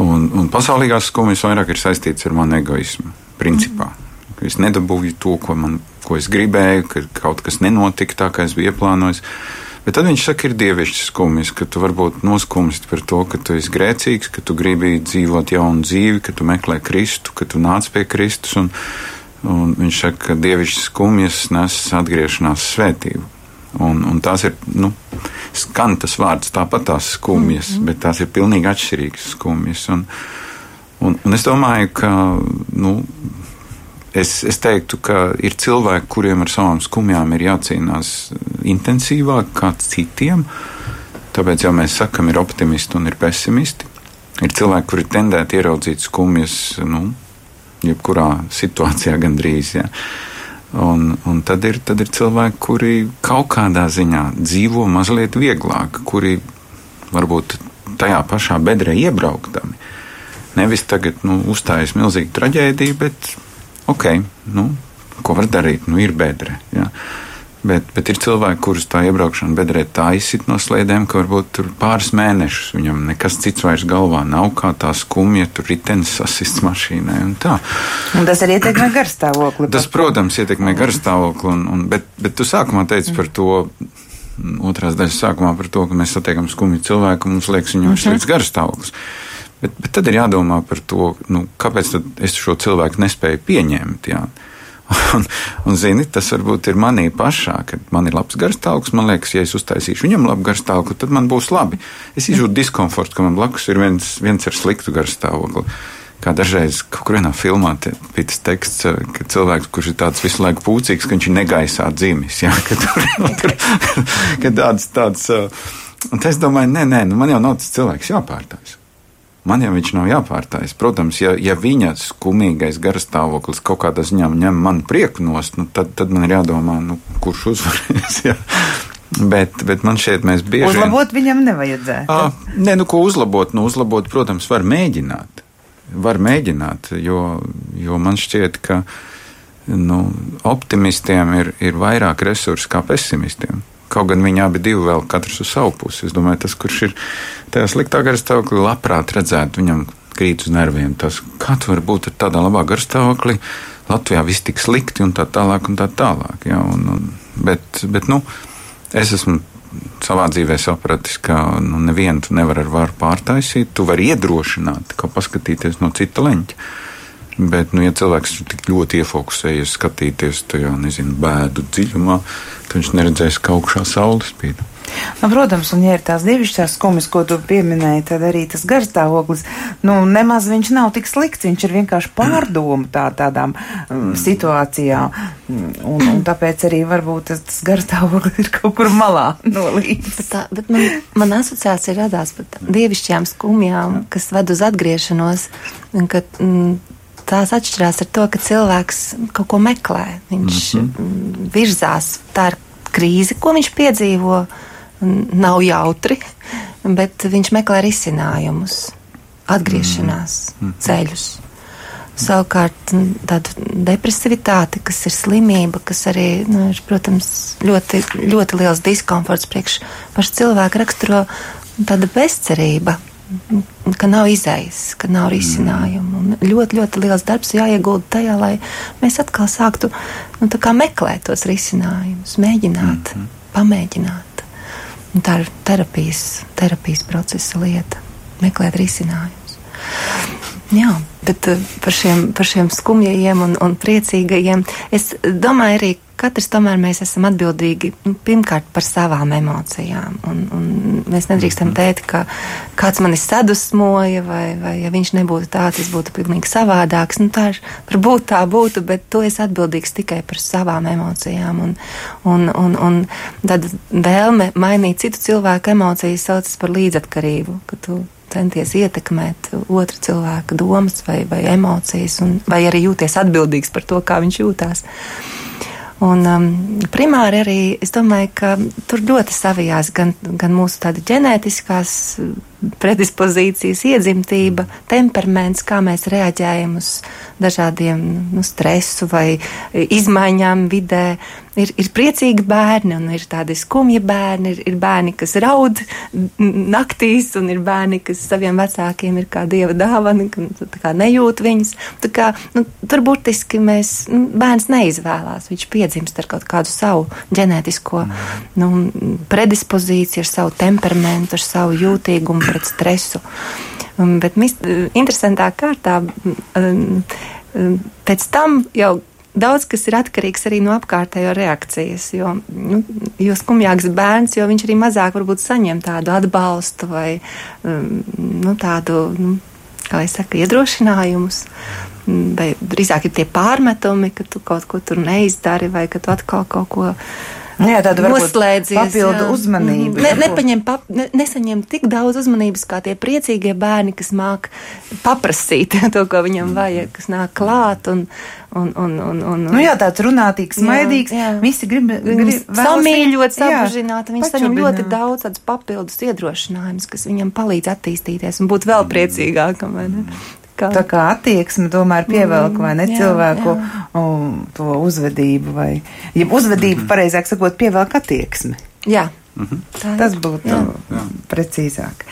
un, un pasaulīgās skumjas vairāk ir saistītas ar manu egoismu, principā. Mm. Es nedabūju to, ko, man, ko es gribēju, ka kaut kas nenotika tā, kā es biju ieplānojis. Bet tad viņš saka, ir dievišķis skumjas, ka tu varbūt noskumst par to, ka tu esi grēcīgs, ka tu gribi dzīvot jaunu dzīvi, ka tu meklē Kristu, ka tu nāc pie Kristus. Un, Un viņš saka, ka dievišķas skumjas nes atgriešanās svētību. Un, un tās ir, nu, skan tas vārds tāpat tās skumjas, mm -hmm. bet tās ir pilnīgi atšķirīgas skumjas. Un, Un, un es domāju, ka nu, es, es teiktu, ka ir cilvēki, kuriem ar savām skumjām ir jācīnās intensīvāk kā citiem. Tāpēc jau mēs sakam, ir optimisti un ir pesimisti. Ir cilvēki, kuri tendēti ieraudzīt skumjas, nu, jebkurā situācijā gandrīz. Ja. Un, un tad, ir, tad ir cilvēki, kuri kaut kādā ziņā dzīvo mazliet vieglāk, kuri varbūt tajā pašā bedrē iebrauktami. Nevis tagad nu, uzstājas milzīga traģēdija, bet ok, nu, ko var darīt, nu, ir bedre. Ja. Bet, bet ir cilvēki, kurus tā iebraukšana bedrē tā izsit no slēdēm, ka varbūt tur pāris mēnešus viņam nekas cits vairs galvā nav, kā tā skumja, tur ritenis sasists mašīnai un tā. Un tas arī ietekmē garstāvokli. Tas, protams, ietekmē garstāvokli, un, un, bet, bet tu sākumā teici par to. Otrās daļas sākumā par to, ka mēs satiekam skumju cilvēku, un mums liekas, viņam ir slikts garstāvoklis. Bet, bet tad ir jādomā par to, nu, kāpēc es šo cilvēku nespēju pieņemt. Jā. Un, un, zini, tas varbūt ir manī pašā, kad man ir labs garstāvoklis. Man liekas, ja es uztaisīšu viņam labu garstāvokli, tad man būs labi. Es izjūtu diskomfortu, ka man blakus ir viens, viens ar sliktu garstāvokli. Kā dažreiz kaut kur vienā filmā bija tas teksts, ka cilvēks, kurš ir tāds visu laiku pūcīgs, ka viņš ir negaisā dzimis. Ja? <laughs> Ka tur, tur, ka tāds, tāds, un es domāju, nē, nē, nu man jau nav tas cilvēks jāpārtājas. Man jau viņš nav jāpārtājas. Protams, ja, ja viņa skumīgais garastāvoklis kaut kādā ziņā ņem manu prieku nost, nu, tad, tad man ir jādomā, nu, kurš uzvarēs. <laughs> Ja. Bet, bet man šeit mēs bieži vien. Uzlabot viņam nevajadzētu. À, nē, nu, ko uzlabot? Nu, uzlabot, protams, var mēģināt. Var mēģināt, jo, jo man šķiet, ka nu, optimistiem ir, ir vairāk resursu kā pesimistiem. Kaut gan viņi abi divi vēl katrs uz savu pusi. Es domāju, tas, kurš ir tajā sliktā garstāvoklī, labprāt redzētu viņam krīt uz nerviem. Tas, kā tu vari būt tādā labā garstāvoklī, Latvijā viss tik slikti un tā tālāk un tā tālāk. Ja, un, un, bet, bet, nu, es esmu savā dzīvē sapratis, ka nu, nevienu tu nevari ar varu pārtaisīt. Tu vari iedrošināt, kā paskatīties no cita leņķa. Bet, nu, ja cilvēks tik ļoti iefokusējies skatīties tajā, nezinu, bēdu dziļumā, tad viņš neredzēs, ka augšā saule spīd. Nu, protams, un ja ir tās divišķās skumjas, ko tu pieminēji, tad arī tas garstāvoklis, nu, nemaz viņš nav tik slikts, viņš ir vienkārši pārdomu tā, tādām um, situācijām, un, un tāpēc arī varbūt tas, tas garstāvoklis ir kaut kur malā <laughs> nolīdz. Bet, tā, bet man, man asociācija radās par dievišķām skumjām, kas ved uz atgriešanos, un ka, mm, tās atšķirās ar to, ka cilvēks kaut ko meklē. Viņš mm -hmm. virzās, tā ir krīze, ko viņš piedzīvo. Nav jautri, bet viņš meklē risinājumus, atgriešanās mm -hmm. ceļus. Savukārt, tāda depresivitāte, kas ir slimība, kas arī, nu, ir, protams, ļoti, ļoti liels diskomforts priekš paša cilvēka raksturo tāda bezcerība, ka nav izējas, ka nav risinājumu. Un ļoti, ļoti liels darbs jāiegulda tajā, lai mēs atkal sāktu nu, meklēt tos risinājumus, mēģināt, mm -hmm. pamēģināt. Un tā ir terapijas, terapijas procesa lieta - meklēt risinājumus. Jā, bet eh, par šiem, par šiem skumjajiem un, un priecīgajiem es domāju arī, katrs tomēr mēs esam atbildīgi nu, pirmkārt par savām emocijām. Un, un mēs nedrīkstam mhm. teikt, ka kāds mani sadusmoja, vai, vai ja viņš nebūtu tāds, es būtu pilnīgi savādāks. Nu, tā ir, varbūt tā būtu, bet tu esi atbildīgs tikai par savām emocijām. Un, un, un, un tad vēlme mainīt citu cilvēku emocijas saucas par līdzatkarību, centies ietekmēt otru cilvēku domas vai, vai emocijas, un, vai arī jūties atbildīgs par to, kā viņš jūtās. Un um, primāri arī es domāju, ka tur ļoti savijās gan, gan mūsu tāda ģenētiskās predispozīcijas, iedzimtība, temperaments, kā mēs reaģējam uz dažādiem nu, stresu vai izmaiņām vidē. Ir, ir priecīgi bērni, un ir tādi skumji bērni, ir, ir bērni, kas raud naktīs, un ir bērni, kas saviem vecākiem ir kā dieva dāvana, ka kā nejūt viņus. Tā kā, nu, tur burtiski mēs, nu, bērns neizvēlās, viņš piedzimst ar kaut kādu savu ģenētisko nu, predispozīciju, ar savu temperamentu, ar savu jūtīgumu pret stresu. Bet interesantā kārtā pēc tam jau daudz kas ir atkarīgs arī no apkārtējo reakcijas. Jo, nu, jo skumjāks bērns, jo viņš arī mazāk varbūt saņem tādu atbalstu vai nu, tādu nu, kā lai saka, iedrošinājumus. Vai drīzāk ir tie pārmetumi, ka tu kaut ko tur neizdari, vai ka tu atkal kaut ko Jā, tāda noslēdzies. papildu jā. uzmanību. Mhm. Ne, nepaņem, pap, ne, nesaņem tik daudz uzmanības kā tie priecīgie bērni, kas māk paprasīt <laughs> to, ko viņam vajag, kas nāk klāt un, un, un, un, un Nu jā, tāds runātīgs, smaidīgs. Jā, jā. Visi grib, grib samīļot, sabužināt, viņi saņem ļoti daudz tādus papildus iedrošinājumus, kas viņam palīdz attīstīties un būt vēl priecīgākam. Kā, Tā kā attieksme tomēr pievelk, vai ne, Mm, jā, cilvēku jā. um, to uzvedību, vai, ja uzvedību, pareizāk sakot, pievelk attieksmi. jā, Mhm. tā Tas būtu Jā. Jā. precīzāk.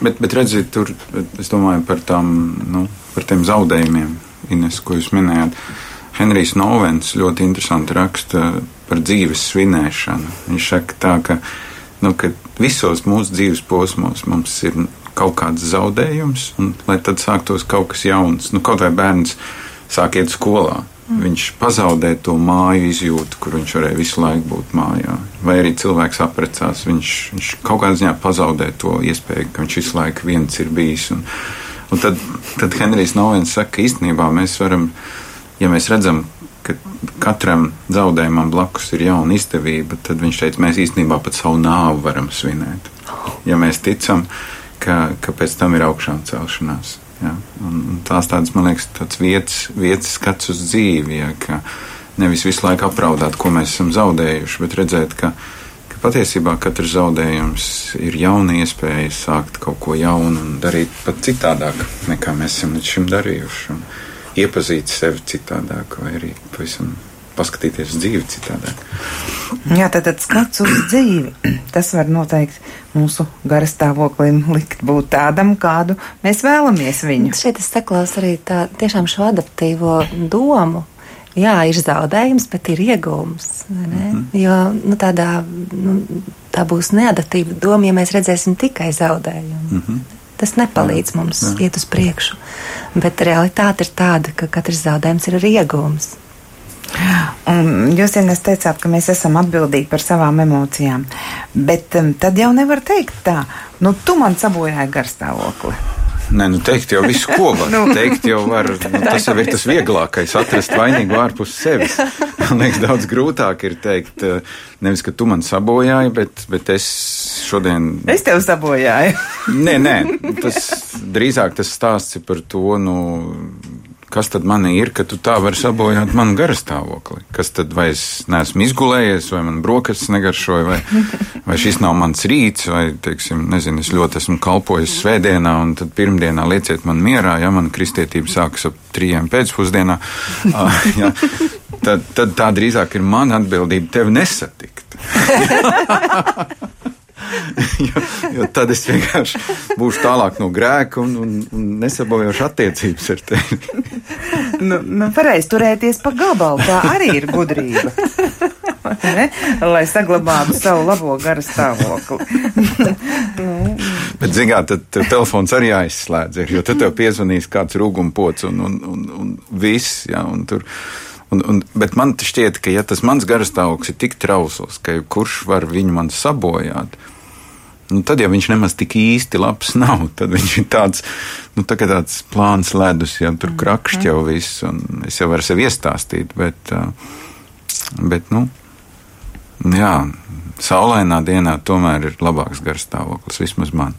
Bet, bet redziet, tur es domāju par, tām, nu, par tiem zaudējumiem, Ines, ko jūs minējāt. Henrijs Novens ļoti interesanti raksta par dzīves svinēšanu. Viņš saka, tā, ka, nu, ka visos mūsu dzīves posmos mums ir kaut kāds zaudējums, un lai tad sāktos kaut kas jauns. Nu, kaut vai bērns sāk iet skolā. Mm. Viņš pazaudē to māju izjūtu, kur viņš varēja visu laiku būt mājā. Vai arī cilvēks apprecās, viņš, viņš kaut kādā ziņā pazaudē to iespēju, ka viņš visu laiku viens ir bijis. Un, un tad, tad Henrijs Novens saka, ka īstenībā mēs varam, ja mēs redzam, ka katram zaudējumam blakus ir jauna izdevība, tad viņš teica, mēs īstenībā pat savu nāvu varam svinēt. Ja mēs ticam, ka, ka pēc tam ir augšām celšanās. Ja? Un, un tās tādas, man liekas, tāds vietas, vietas skats uz dzīvi, ja? ka nevis visu laiku apraudāt, ko mēs esam zaudējuši, bet redzēt, ka, ka patiesībā katrs zaudējums ir jauna iespēja sākt kaut ko jaunu un darīt pat citādāk, nekā mēs esam līdz šim darījuši. Un iepazīt sevi citādāk, vai arī pavisam paskatīties uz dzīvi citādāk. Jā, tad, tad skats uz dzīvi. Tas var noteikti mūsu garastāvoklim likt būt tādam, kādu mēs vēlamies viņu. Šeit es saklausu arī tā, tiešām šo adaptīvo domu. Jā, ir zaudējums, bet ir iegūms. vai ne? Mhm. Jo nu, tādā, nu, tā būs neadaptīva doma, ja mēs redzēsim tikai zaudējumu. Mhm. Tas nepalīdz mums iet uz priekšu. Bet realitāte ir tāda, ka katrs zaudējums ir arī iegūms. Un jūs vienreiz teicāt, ka mēs esam atbildīgi par savām emocijām. Bet um, tad jau nevar teikt tā, nu tu man sabojāji garstāvokli. Nē, nu teikt jau visu, ko var. <laughs> nu. Teikt var, nu, <laughs> tas jau ir tas vieglākais, atrast vainīgu ārpus sevis. Man liekas, daudz grūtāk ir teikt, eh, nevis, ka tu man sabojāji, bet, bet es šodien. Es tev sabojāju. Nē, nē, tas drīzāk tas stāsts par to, nu, kas tad man ir, ka tu tā vari sabojāt manu garastāvokli. Kas tad, vai es neesmu izgulējies, vai man brokastis negaršoja, vai, vai šis nav mans rīts, vai, teiksim, nezinu, es ļoti esmu kalpojis svētdienā, un tad pirmdienā lieciet man mierā, ja man kristietība sākas ap trījiem pēcpusdienā. <laughs> Ah, ja, tad, tad tā drīzāk ir mana atbildība tevi nesatikt. <laughs> <laughs> jo, jo tad es vienkārši būšu tālāk no grēka un, un, un nesabojāšu attiecības ar tevi. <laughs> nu, nu, pareizi turēties pa gabalu, tā arī ir gudrība. <laughs> Ne? Lai saglabātu savu labo garu stāvokli. Bet, zinām, tad tev telefons arī aizslēdz, ir, jo tad tev piezvanīs kāds rūgumpots un, un, un, un viss. Jā, un tur, un, un, bet man šķiet, ka ja tas mans garastāvoklis ir tik trausls, ka kurš var viņu man sabojāt, Nu, tad jau viņš nemaz tik īsti labs nav. <laughs> Tad viņš ir tāds, nu, tā tāds plāns ledus, jau tur krakšķi jau viss, un es jau varu sev iestāstīt, bet, bet nu, jā, saulainā dienā tomēr ir labāks garstāvoklis, vismaz man.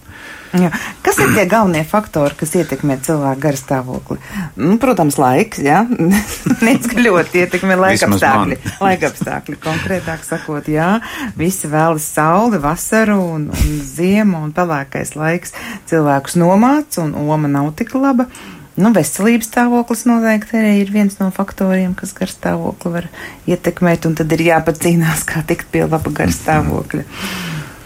Jā. Kas ir tie galvenie faktori, kas ietekmē cilvēku garstāvokli? Nu, protams, laiks, jā. <laughs> Nec, ka ļoti ietekmē laika Vismaz apstākļi. man. Laika apstākļi, konkrētāk sakot, jā. Visi vēlas sauli, vasaru un, un ziemu un pelēkais laiks cilvēkus nomāc un oma nav tik laba. Nu, veselības stāvoklis noteikti arī ir viens no faktoriem, kas garstāvokli var ietekmēt, un tad ir jāpacīnās, kā tikt pie laba garstāvokļa.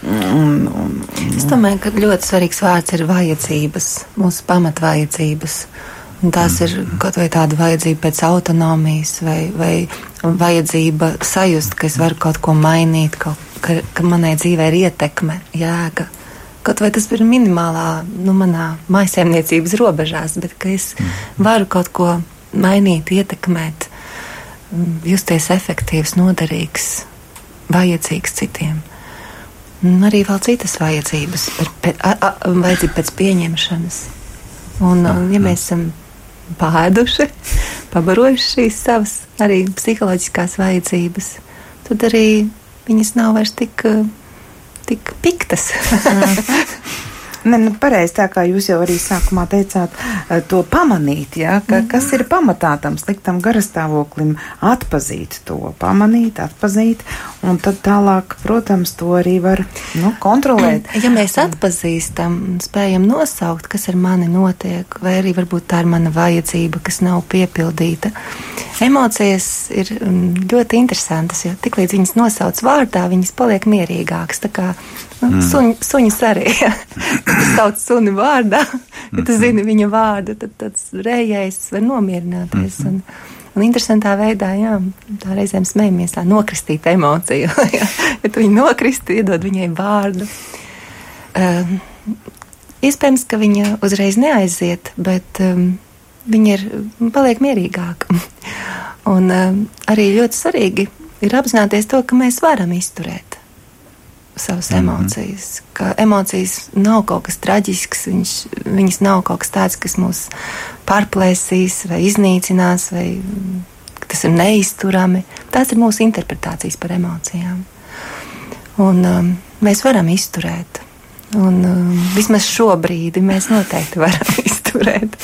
Un, un, Es domāju, ka ļoti svarīgs vārds ir vajadzības, mūsu pamatvajadzības. Un tās ir kaut vai tāda vajadzība pēc autonomijas, vai, vai vajadzība sajust, ka es varu kaut ko mainīt, kaut, ka, ka manai dzīvē ir ietekme, jēga. Kaut vai tas ir minimālā, nu, manā maisaimniecības robežās, bet ka es varu kaut ko mainīt, ietekmēt, justies efektīvs, noderīgs, vajadzīgs citiem. Un arī vēl citas vajadzības, pēc, a, a, vajadzība pēc pieņemšanas. Un, un ja mēs esam pāēduši, <laughs> pabarojuši šīs savas arī psiholoģiskās vajadzības, tad arī viņas nav vairs tik, tik piktas. <laughs> Ne, nu, pareizi tā kā jūs jau arī sākumā teicāt, eh, to pamanīt, ja, ka, kas ir pamatā tam sliktam garastāvoklim, atpazīt to, pamanīt, atpazīt, un tad tālāk, protams, to arī var nu, kontrolēt. <clears throat> Ja mēs atpazīstam, spējam nosaukt, kas ar mani notiek, vai arī varbūt tā ir mana vajadzība, kas nav piepildīta. Emocijas ir mm, ļoti interesantas, jo tiklīdz viņas nosauc vārdā, viņas paliek mierīgākas. Tā kā nu, mm. suņ, suņus arī. Ja? sauc suni vārdā, ja tu zini viņa vārdu, tad tāds rējais var nomierināties. Un, un interesantā veidā, jā, tā reizēm smējamies tā nokristīt emociju. <laughs> ja tu viņu nokristi, iedod viņai vārdu. Um, iespējams, ka viņa uzreiz neaiziet, bet um, viņa ir, paliek mierīgāka. <laughs> un um, arī ļoti svarīgi ir apzināties to, ka mēs varam izturēt savas mm -hmm. emocijas. Ka emocijas nav kaut kas traģisks, viņš, viņas nav kaut kas tāds, kas mūs pārplēsīs vai iznīcinās, vai tas ir neizturami. Tās ir mūsu interpretācijas par emocijām. Un um, mēs varam izturēt. Un um, vismaz šobrīd mēs noteikti varam <laughs> izturēt.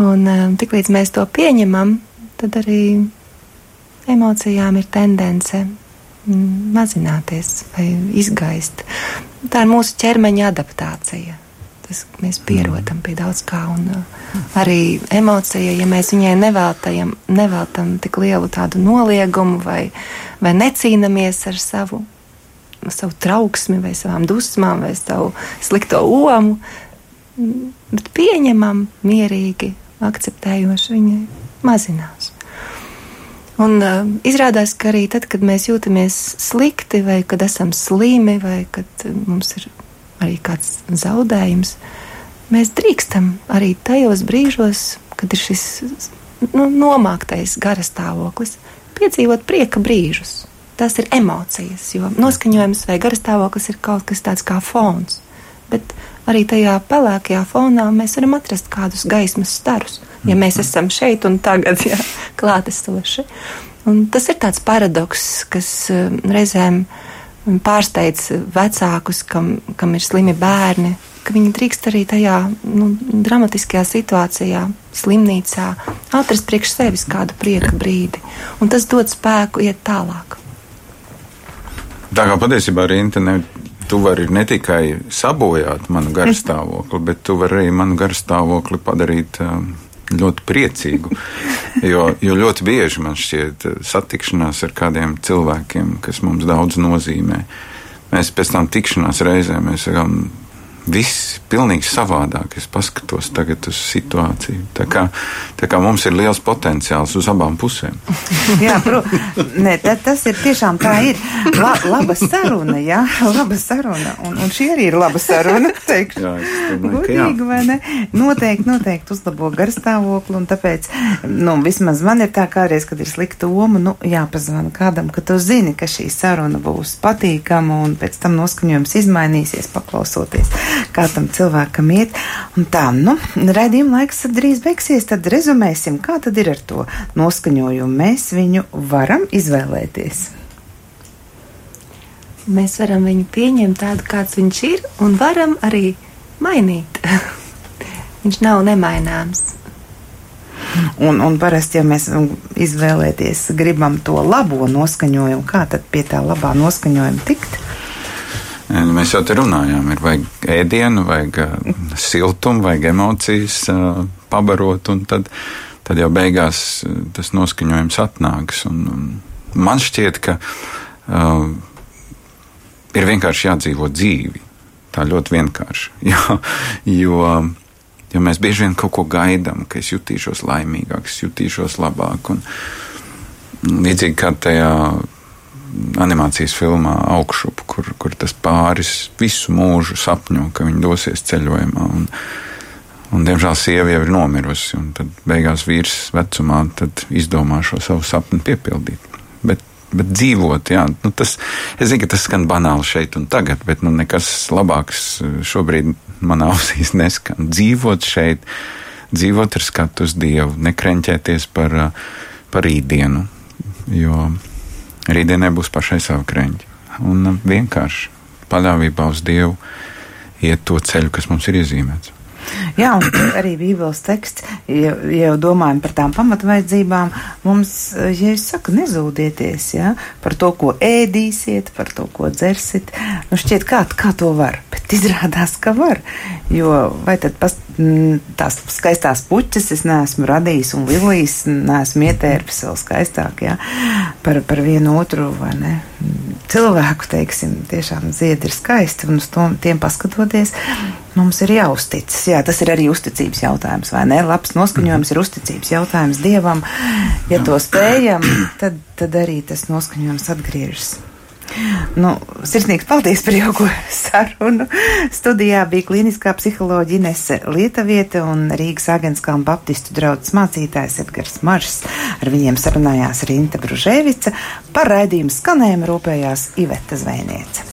Un um, tiklīdz mēs to pieņemam, tad arī emocijām ir tendence mazināties vai izgaist. Tā ir mūsu ķermeņa adaptācija. Tas, mēs pierodam pie daudz kā, un uh, arī emocija, ja mēs viņai neveltajam, neveltam tik lielu tādu noliegumu vai, vai necīnamies ar savu, savu trauksmi vai savām dusmām vai savu slikto omu, bet pieņemam mierīgi, akceptējoši viņai mazinās. Un uh, izrādās, ka arī tad, kad mēs jūtamies slikti, vai kad esam slimi, vai kad mums ir arī kāds zaudējums, mēs drīkstam arī tajos brīžos, kad ir šis nu, nomāktais gara stāvoklis, piedzīvot prieka brīžus. Tas ir emocijas, jo noskaņojums vai garastāvoklis ir kaut kas tāds kā fons. Bet arī tajā pelēkajā fonā mēs varam atrast kādus gaismas starus ja mēs esam šeit un tagad, ja klātesoši. Un tas ir tāds paradoks, kas um, reizēm pārsteidz vecākus, kam, kam ir slimi bērni, ka viņi drīkst arī tajā nu, dramatiskajā situācijā, slimnīcā, atrast priekš sevis kādu prieka brīdi. Un tas dod spēku iet tālāk. Tā kā patiesībā Rīta, ne, tu vari ne tikai sabojāt manu garstāvokli, bet tu vari arī manu garstāvokli padarīt. Um, ļoti priecīgu. Jo, jo ļoti bieži man šķiet, satikšanās ar kādiem cilvēkiem, kas mums daudz nozīmē, mēs pēc tam tikšanās reizēm mēs sakām, viss pilnīgi savādāk. Es paskatos tagad uz situāciju. Tā kā, tā kā mums ir liels potenciāls uz abām pusēm. <laughs> jā, pro, ne, tā, tas ir tiešām tā ir. La, laba saruna, jā, <laughs> laba saruna. Un, un šī arī ir laba saruna, <laughs> teikšu. jā, Godīgi, vai ne? Noteikti, noteikti uzlabo garstāvokli, un tāpēc, nu, vismaz man ir tā kādreiz, kad ir slikta oma, nu, jāpazvana kādam, ka tu zini, ka šī saruna būs patīkama, un pēc tam noskaņojums izmainīsies, paklausoties kā tam cilvēkam iet. Un tā, nu, raidījuma laiks drīz beigsies, tad rezumēsim, kā tad ir ar to noskaņojumu. Mēs viņu varam izvēlēties. Mēs varam viņu pieņemt tādu, kāds viņš ir, un varam arī mainīt. <laughs> viņš nav nemaināms. Un, un parasti, ja mēs izvēlēties, gribam to labo noskaņojumu, kā tad pie tā labā noskaņojuma tikt? Nu, mēs jau te runājām, ir vajag ēdienu, vajag siltumu, vajag emocijas pabarot, un tad, tad jau beigās tas noskaņojums atnāks. Un, un man šķiet, ka uh, ir vienkārši jādzīvo dzīvi. Tā ļoti vienkārši. <laughs> Jo, jo, jo mēs bieži vien kaut ko gaidām, ka es jutīšos laimīgāk, es jutīšos labāk. Un, līdzīgi kā tajā animācijas filmā augšup, kur, kur tas pāris visu mūžu sapņo, ka viņi dosies ceļojumā. Un, un, diemžēl sieva jau ir nomirusi, un tad beigās vīrs vecumā izdomā šo savu sapni piepildīt. Bet bet dzīvot, jā, nu tas, es zinu, ka tas skan banāli šeit un tagad, bet nu nekas labāks šobrīd manā <laughs> ausīs neskan. Dzīvot šeit, dzīvot ar skatu uz Dievu, nekreņķēties par, par rītdienu, jo rītdienai būs pašai savu kreņķi. Un vienkārši paļāvībā uz Dievu iet to ceļu, kas mums ir iezīmēts. Jā, un arī Bībeles teksts, ja, ja domājam par tām pamatvaidzībām, mums, ja es saku, nezūdieties, jā, par to, ko ēdīsiet, par to, ko dzersit, nu šķiet, kā, kā to var, bet izrādās, ka var, jo vai tad pas, tās skaistās puķes es neesmu radījis un lilijas neesmu ietērpis vēl skaistāk, jā, par, par vienu otru, vai ne, cilvēku, teiksim, tiešām ziedi ir skaisti, un uz to, tiem paskatoties, mums ir jāuzticas. Jā, tas ir arī uzticības jautājums, vai ne? Labs noskaņojums ir uzticības jautājums Dievam. Ja to spējam, tad, tad arī tas noskaņojums atgriežas. Nu, sirsnīgs paldies par jauko sarunu. Studijā bija klīniskā psiholoģija Inese Lietavieta un Rīgas Agenskalna baptistu draudzes mācītājs Edgars Maršs. Ar viņiem sarunājās Rinta Bružēvica, par raidījumu skanējumu rūpējās Iveta Zvēniece.